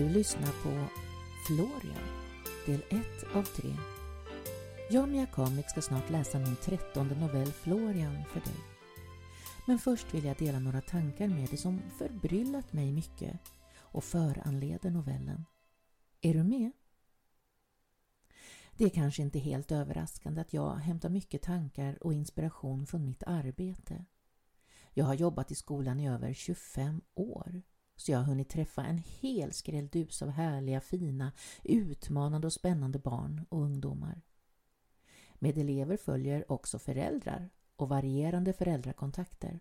Du lyssnar på Florian, del 1 av 3. Jag, Mia Kamik, ska snart läsa min trettonde novell Florian för dig. Men först vill jag dela några tankar med dig som förbryllat mig mycket och föranleder novellen. Är du med? Det är kanske inte helt överraskande att jag hämtar mycket tankar och inspiration från mitt arbete. Jag har jobbat i skolan i över 25 år så jag har hunnit träffa en hel skrälldus av härliga, fina, utmanande och spännande barn och ungdomar. Med elever följer också föräldrar och varierande föräldrakontakter.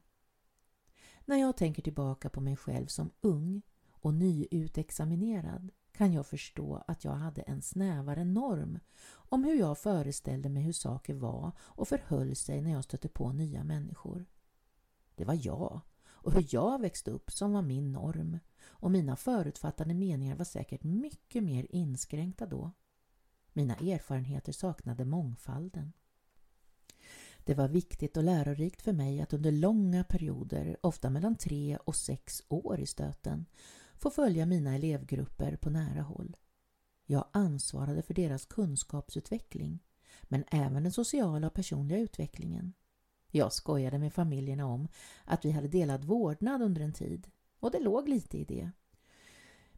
När jag tänker tillbaka på mig själv som ung och nyutexaminerad kan jag förstå att jag hade en snävare norm om hur jag föreställde mig hur saker var och förhöll sig när jag stötte på nya människor. Det var jag och hur jag växte upp som var min norm och mina förutfattade meningar var säkert mycket mer inskränkta då. Mina erfarenheter saknade mångfalden. Det var viktigt och lärorikt för mig att under långa perioder, ofta mellan tre och sex år i stöten, få följa mina elevgrupper på nära håll. Jag ansvarade för deras kunskapsutveckling, men även den sociala och personliga utvecklingen. Jag skojade med familjerna om att vi hade delad vårdnad under en tid och det låg lite i det.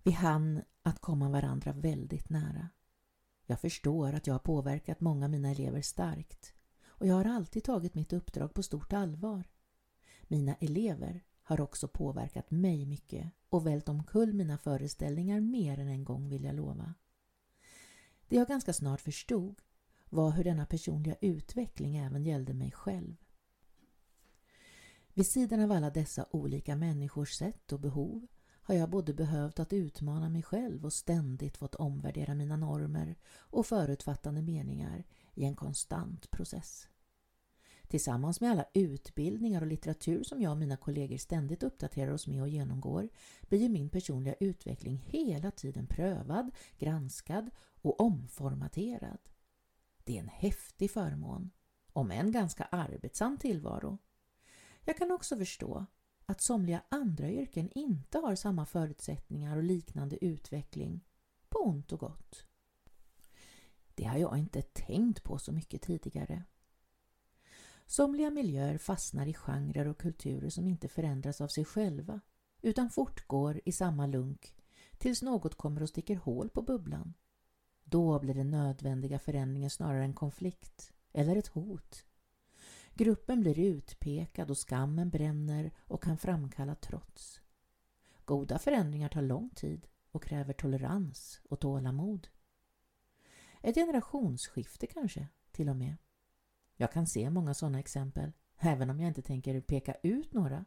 Vi hann att komma varandra väldigt nära. Jag förstår att jag har påverkat många av mina elever starkt och jag har alltid tagit mitt uppdrag på stort allvar. Mina elever har också påverkat mig mycket och vält omkull mina föreställningar mer än en gång vill jag lova. Det jag ganska snart förstod var hur denna personliga utveckling även gällde mig själv. Vid sidan av alla dessa olika människors sätt och behov har jag både behövt att utmana mig själv och ständigt fått omvärdera mina normer och förutfattande meningar i en konstant process. Tillsammans med alla utbildningar och litteratur som jag och mina kollegor ständigt uppdaterar oss med och genomgår blir ju min personliga utveckling hela tiden prövad, granskad och omformaterad. Det är en häftig förmån, om en ganska arbetsam tillvaro. Jag kan också förstå att somliga andra yrken inte har samma förutsättningar och liknande utveckling, på ont och gott. Det har jag inte tänkt på så mycket tidigare. Somliga miljöer fastnar i genrer och kulturer som inte förändras av sig själva utan fortgår i samma lunk tills något kommer och sticker hål på bubblan. Då blir den nödvändiga förändringen snarare en konflikt eller ett hot. Gruppen blir utpekad och skammen bränner och kan framkalla trots. Goda förändringar tar lång tid och kräver tolerans och tålamod. Ett generationsskifte kanske, till och med. Jag kan se många sådana exempel, även om jag inte tänker peka ut några.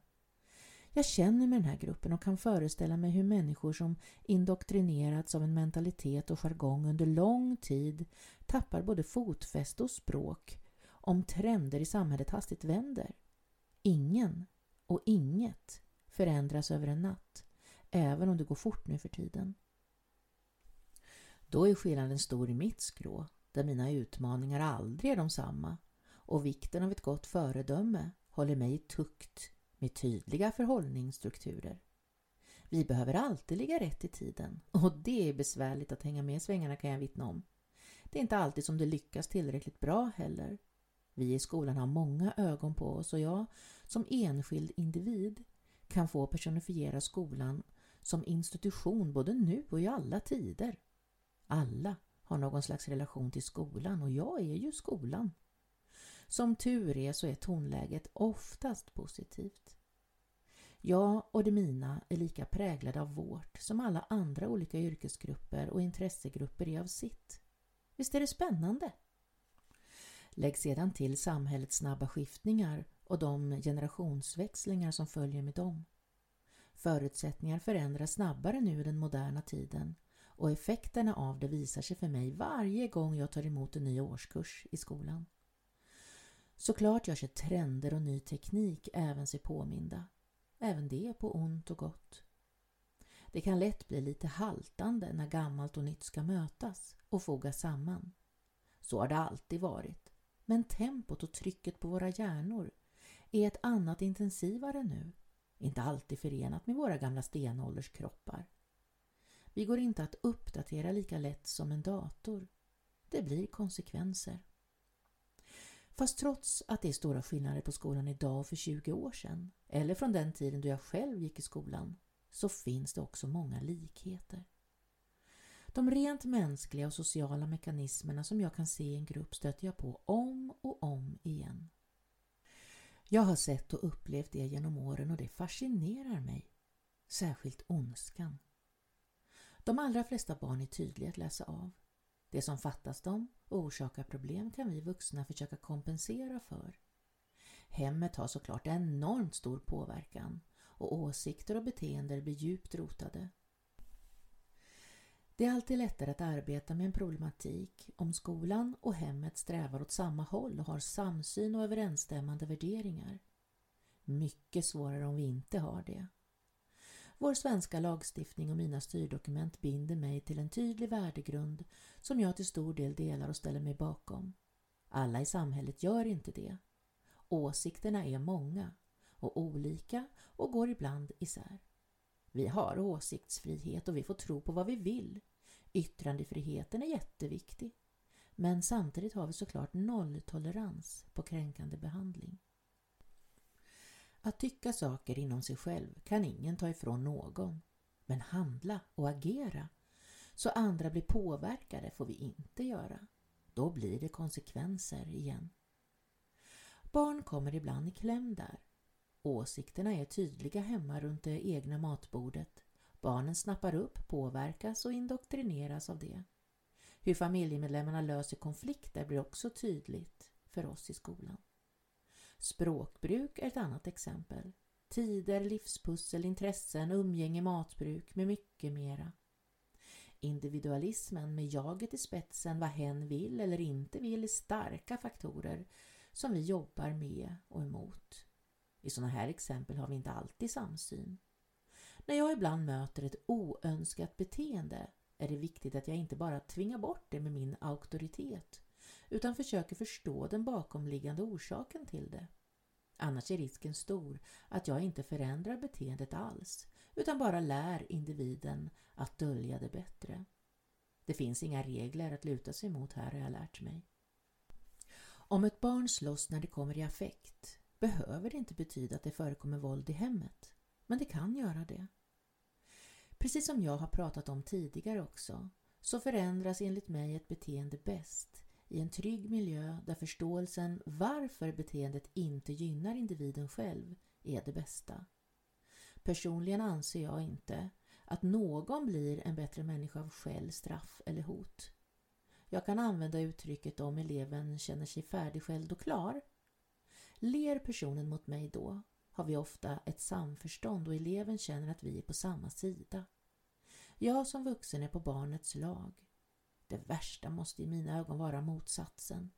Jag känner med den här gruppen och kan föreställa mig hur människor som indoktrinerats av en mentalitet och jargong under lång tid tappar både fotfäste och språk om trender i samhället hastigt vänder. Ingen och inget förändras över en natt, även om det går fort nu för tiden. Då är skillnaden stor i mitt skrå, där mina utmaningar aldrig är de samma och vikten av ett gott föredöme håller mig i tukt med tydliga förhållningsstrukturer. Vi behöver alltid ligga rätt i tiden och det är besvärligt att hänga med i svängarna kan jag vittna om. Det är inte alltid som det lyckas tillräckligt bra heller. Vi i skolan har många ögon på oss och jag som enskild individ kan få personifiera skolan som institution både nu och i alla tider. Alla har någon slags relation till skolan och jag är ju skolan. Som tur är så är tonläget oftast positivt. Jag och det mina är lika präglade av vårt som alla andra olika yrkesgrupper och intressegrupper är av sitt. Visst är det spännande? Lägg sedan till samhällets snabba skiftningar och de generationsväxlingar som följer med dem. Förutsättningar förändras snabbare nu i den moderna tiden och effekterna av det visar sig för mig varje gång jag tar emot en ny årskurs i skolan. Såklart gör sig trender och ny teknik även sig påminda. Även det på ont och gott. Det kan lätt bli lite haltande när gammalt och nytt ska mötas och fogas samman. Så har det alltid varit. Men tempot och trycket på våra hjärnor är ett annat intensivare nu. Inte alltid förenat med våra gamla stenålderskroppar. Vi går inte att uppdatera lika lätt som en dator. Det blir konsekvenser. Fast trots att det är stora skillnader på skolan idag och för 20 år sedan, eller från den tiden då jag själv gick i skolan, så finns det också många likheter. De rent mänskliga och sociala mekanismerna som jag kan se i en grupp stöter jag på om och om igen. Jag har sett och upplevt det genom åren och det fascinerar mig. Särskilt ondskan. De allra flesta barn är tydliga att läsa av. Det som fattas dem och orsakar problem kan vi vuxna försöka kompensera för. Hemmet har såklart enormt stor påverkan och åsikter och beteenden blir djupt rotade. Det är alltid lättare att arbeta med en problematik om skolan och hemmet strävar åt samma håll och har samsyn och överensstämmande värderingar. Mycket svårare om vi inte har det. Vår svenska lagstiftning och mina styrdokument binder mig till en tydlig värdegrund som jag till stor del delar och ställer mig bakom. Alla i samhället gör inte det. Åsikterna är många och olika och går ibland isär. Vi har åsiktsfrihet och vi får tro på vad vi vill. Yttrandefriheten är jätteviktig. Men samtidigt har vi såklart nolltolerans på kränkande behandling. Att tycka saker inom sig själv kan ingen ta ifrån någon. Men handla och agera så andra blir påverkade får vi inte göra. Då blir det konsekvenser igen. Barn kommer ibland i kläm där. Åsikterna är tydliga hemma runt det egna matbordet. Barnen snappar upp, påverkas och indoktrineras av det. Hur familjemedlemmarna löser konflikter blir också tydligt för oss i skolan. Språkbruk är ett annat exempel. Tider, livspussel, intressen, umgänge, matbruk med mycket mera. Individualismen med jaget i spetsen, vad hen vill eller inte vill är starka faktorer som vi jobbar med och emot. I sådana här exempel har vi inte alltid samsyn. När jag ibland möter ett oönskat beteende är det viktigt att jag inte bara tvingar bort det med min auktoritet utan försöker förstå den bakomliggande orsaken till det. Annars är risken stor att jag inte förändrar beteendet alls utan bara lär individen att dölja det bättre. Det finns inga regler att luta sig mot här har jag lärt mig. Om ett barn slåss när det kommer i affekt behöver det inte betyda att det förekommer våld i hemmet, men det kan göra det. Precis som jag har pratat om tidigare också, så förändras enligt mig ett beteende bäst i en trygg miljö där förståelsen varför beteendet inte gynnar individen själv är det bästa. Personligen anser jag inte att någon blir en bättre människa av skäll, straff eller hot. Jag kan använda uttrycket om eleven känner sig färdigskälld och klar. Ler personen mot mig då har vi ofta ett samförstånd och eleven känner att vi är på samma sida. Jag som vuxen är på barnets lag. Det värsta måste i mina ögon vara motsatsen.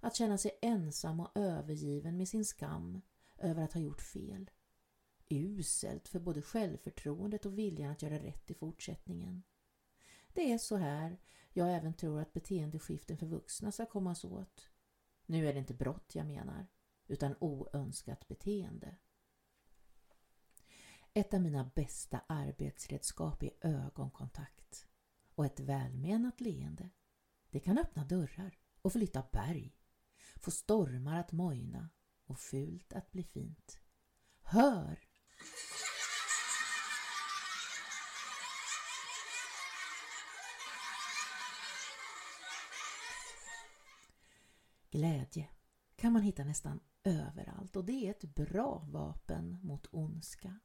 Att känna sig ensam och övergiven med sin skam över att ha gjort fel. Uselt för både självförtroendet och viljan att göra rätt i fortsättningen. Det är så här jag även tror att beteendeskiften för vuxna ska kommas åt. Nu är det inte brott jag menar, utan oönskat beteende. Ett av mina bästa arbetsredskap är ögonkontakt och ett välmenat leende. Det kan öppna dörrar och flytta berg, få stormar att mojna och fult att bli fint. Hör! Glädje kan man hitta nästan överallt och det är ett bra vapen mot ondska.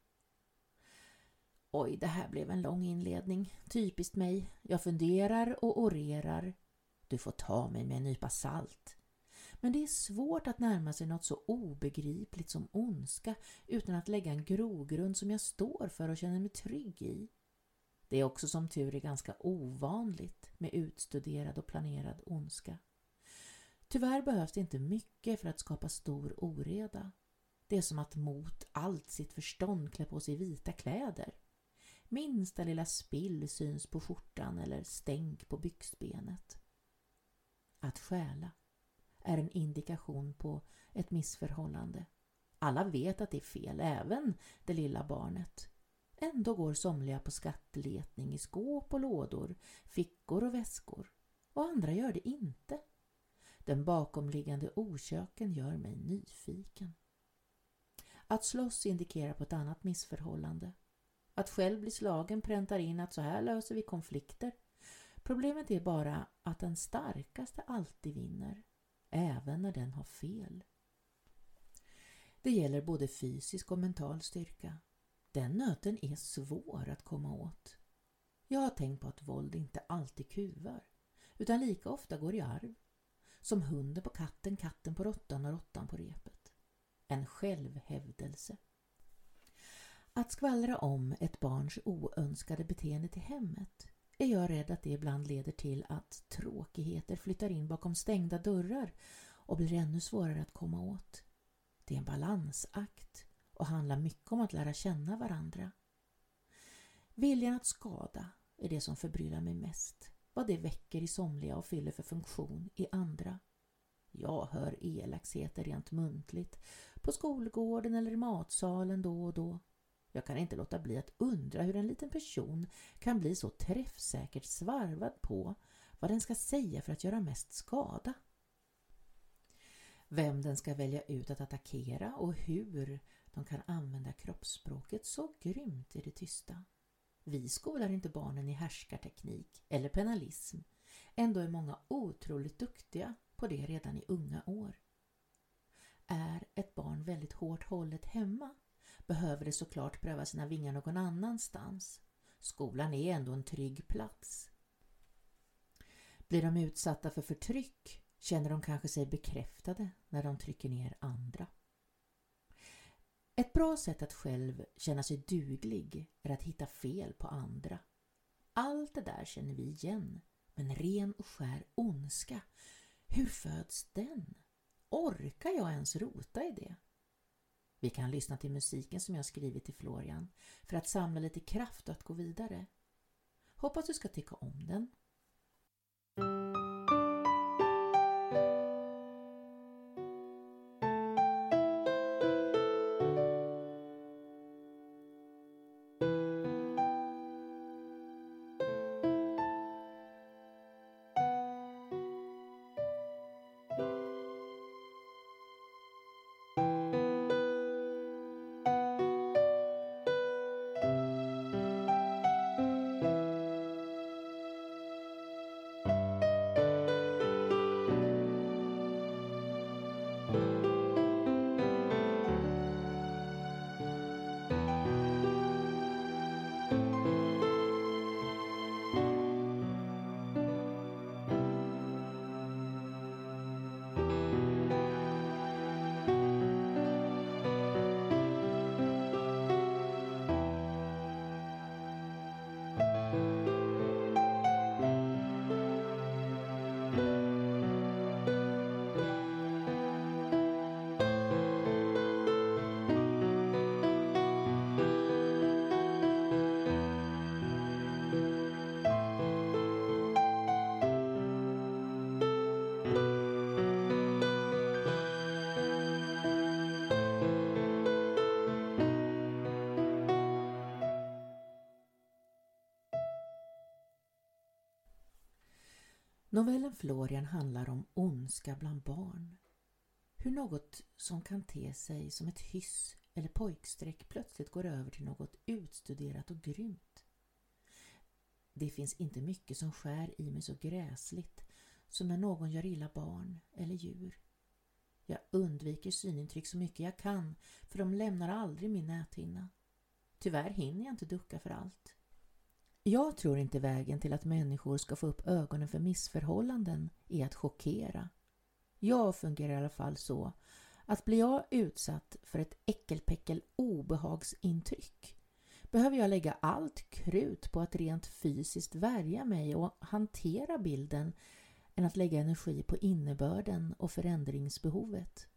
Oj, det här blev en lång inledning. Typiskt mig. Jag funderar och orerar. Du får ta mig med en nypa salt. Men det är svårt att närma sig något så obegripligt som ondska utan att lägga en grogrund som jag står för och känner mig trygg i. Det är också som tur är ganska ovanligt med utstuderad och planerad ondska. Tyvärr behövs det inte mycket för att skapa stor oreda. Det är som att mot allt sitt förstånd klä på sig vita kläder. Minsta lilla spill syns på skjortan eller stänk på byxbenet. Att stjäla är en indikation på ett missförhållande. Alla vet att det är fel, även det lilla barnet. Ändå går somliga på skattletning i skåp och lådor, fickor och väskor och andra gör det inte. Den bakomliggande orsaken gör mig nyfiken. Att slåss indikerar på ett annat missförhållande. Att själv bli slagen präntar in att så här löser vi konflikter. Problemet är bara att den starkaste alltid vinner, även när den har fel. Det gäller både fysisk och mental styrka. Den nöten är svår att komma åt. Jag har tänkt på att våld inte alltid kuvar, utan lika ofta går i arv. Som hunden på katten, katten på råttan och råttan på repet. En självhävdelse. Att skvallra om ett barns oönskade beteende till hemmet är jag rädd att det ibland leder till att tråkigheter flyttar in bakom stängda dörrar och blir ännu svårare att komma åt. Det är en balansakt och handlar mycket om att lära känna varandra. Viljan att skada är det som förbryllar mig mest. Vad det väcker i somliga och fyller för funktion i andra. Jag hör elakheter rent muntligt, på skolgården eller i matsalen då och då. Jag kan inte låta bli att undra hur en liten person kan bli så träffsäkert svarvad på vad den ska säga för att göra mest skada. Vem den ska välja ut att attackera och hur de kan använda kroppsspråket så grymt i det tysta. Vi skolar inte barnen i härskarteknik eller penalism. Ändå är många otroligt duktiga på det redan i unga år. Är ett barn väldigt hårt hållet hemma behöver det såklart pröva sina vingar någon annanstans. Skolan är ändå en trygg plats. Blir de utsatta för förtryck känner de kanske sig bekräftade när de trycker ner andra. Ett bra sätt att själv känna sig duglig är att hitta fel på andra. Allt det där känner vi igen, men ren och skär ondska, hur föds den? Orkar jag ens rota i det? Vi kan lyssna till musiken som jag skrivit till Florian för att samla lite kraft och att gå vidare. Hoppas du ska tycka om den. Novellen Florian handlar om ondska bland barn. Hur något som kan te sig som ett hyss eller pojkstreck plötsligt går över till något utstuderat och grymt. Det finns inte mycket som skär i mig så gräsligt som när någon gör illa barn eller djur. Jag undviker synintryck så mycket jag kan för de lämnar aldrig min näthinna. Tyvärr hinner jag inte ducka för allt. Jag tror inte vägen till att människor ska få upp ögonen för missförhållanden är att chockera. Jag fungerar i alla fall så att blir jag utsatt för ett äckelpäckel obehagsintryck behöver jag lägga allt krut på att rent fysiskt värja mig och hantera bilden än att lägga energi på innebörden och förändringsbehovet.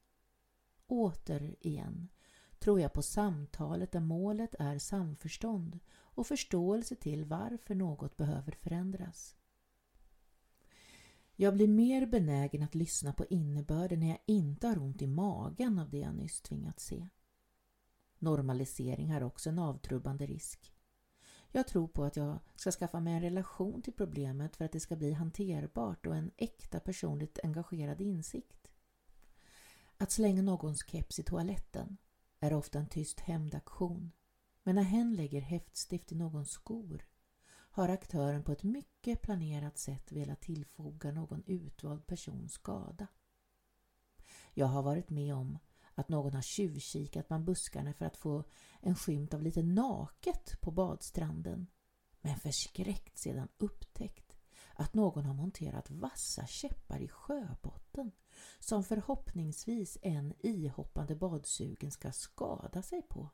Återigen tror jag på samtalet där målet är samförstånd och förståelse till varför något behöver förändras. Jag blir mer benägen att lyssna på innebörden när jag inte har ont i magen av det jag nyss tvingats se. Normalisering har också en avtrubbande risk. Jag tror på att jag ska skaffa mig en relation till problemet för att det ska bli hanterbart och en äkta personligt engagerad insikt. Att slänga någons keps i toaletten är ofta en tyst hämndaktion. Men när hen lägger häftstift i någons skor har aktören på ett mycket planerat sätt velat tillfoga någon utvald person skada. Jag har varit med om att någon har tjuvkikat bland buskarna för att få en skymt av lite naket på badstranden men förskräckt sedan upptäckt att någon har monterat vassa käppar i sjöbotten som förhoppningsvis en ihoppande badsugen ska skada sig på.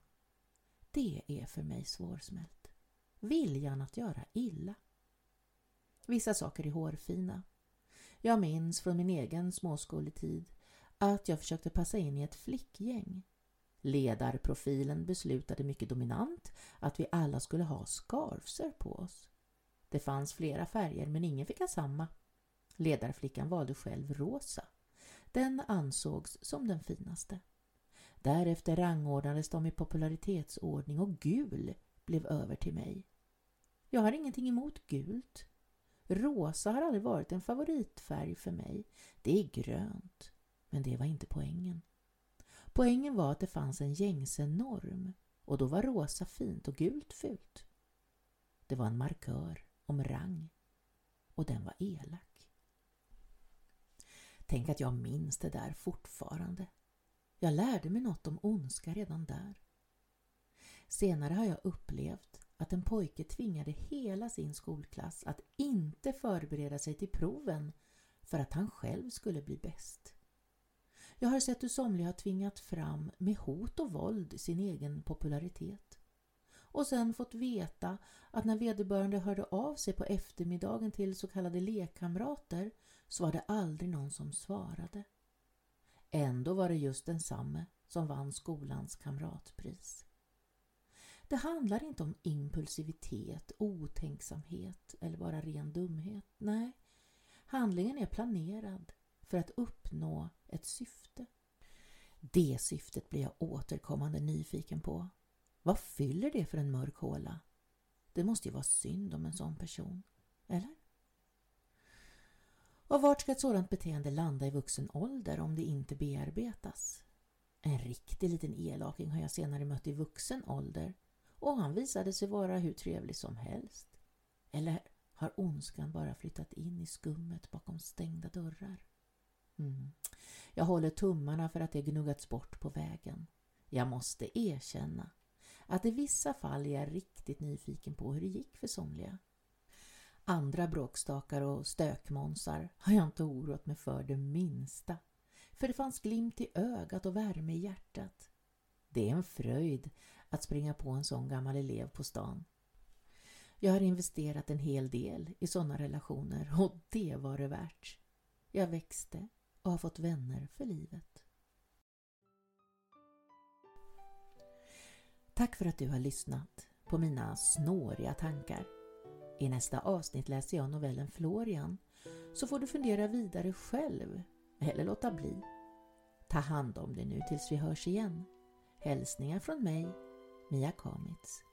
Det är för mig svårsmält. Viljan att göra illa. Vissa saker är hårfina. Jag minns från min egen småskoletid att jag försökte passa in i ett flickgäng. Ledarprofilen beslutade mycket dominant att vi alla skulle ha skarfser på oss. Det fanns flera färger men ingen fick ha samma. Ledarflickan valde själv rosa. Den ansågs som den finaste. Därefter rangordnades de i popularitetsordning och gul blev över till mig. Jag har ingenting emot gult. Rosa har aldrig varit en favoritfärg för mig. Det är grönt. Men det var inte poängen. Poängen var att det fanns en gängse norm och då var rosa fint och gult fult. Det var en markör om rang och den var elak. Tänk att jag minns det där fortfarande. Jag lärde mig något om ondska redan där. Senare har jag upplevt att en pojke tvingade hela sin skolklass att inte förbereda sig till proven för att han själv skulle bli bäst. Jag har sett hur somliga har tvingat fram med hot och våld sin egen popularitet. Och sen fått veta att när vederbörande hörde av sig på eftermiddagen till så kallade lekkamrater så var det aldrig någon som svarade. Ändå var det just densamme som vann skolans kamratpris. Det handlar inte om impulsivitet, otänksamhet eller bara ren dumhet. Nej, handlingen är planerad för att uppnå ett syfte. Det syftet blir jag återkommande nyfiken på. Vad fyller det för en mörk håla? Det måste ju vara synd om en sån person, eller? Och vart ska ett sådant beteende landa i vuxen ålder om det inte bearbetas? En riktig liten elaking har jag senare mött i vuxen ålder och han visade sig vara hur trevlig som helst. Eller har ondskan bara flyttat in i skummet bakom stängda dörrar? Mm. Jag håller tummarna för att det gnuggats bort på vägen. Jag måste erkänna att i vissa fall är jag riktigt nyfiken på hur det gick för somliga. Andra bråkstakar och stökmånsar har jag inte oroat mig för det minsta. För det fanns glimt i ögat och värme i hjärtat. Det är en fröjd att springa på en sån gammal elev på stan. Jag har investerat en hel del i sådana relationer och det var det värt. Jag växte och har fått vänner för livet. Tack för att du har lyssnat på mina snåriga tankar. I nästa avsnitt läser jag novellen Florian så får du fundera vidare själv eller låta bli. Ta hand om dig nu tills vi hörs igen. Hälsningar från mig, Mia Kamitz.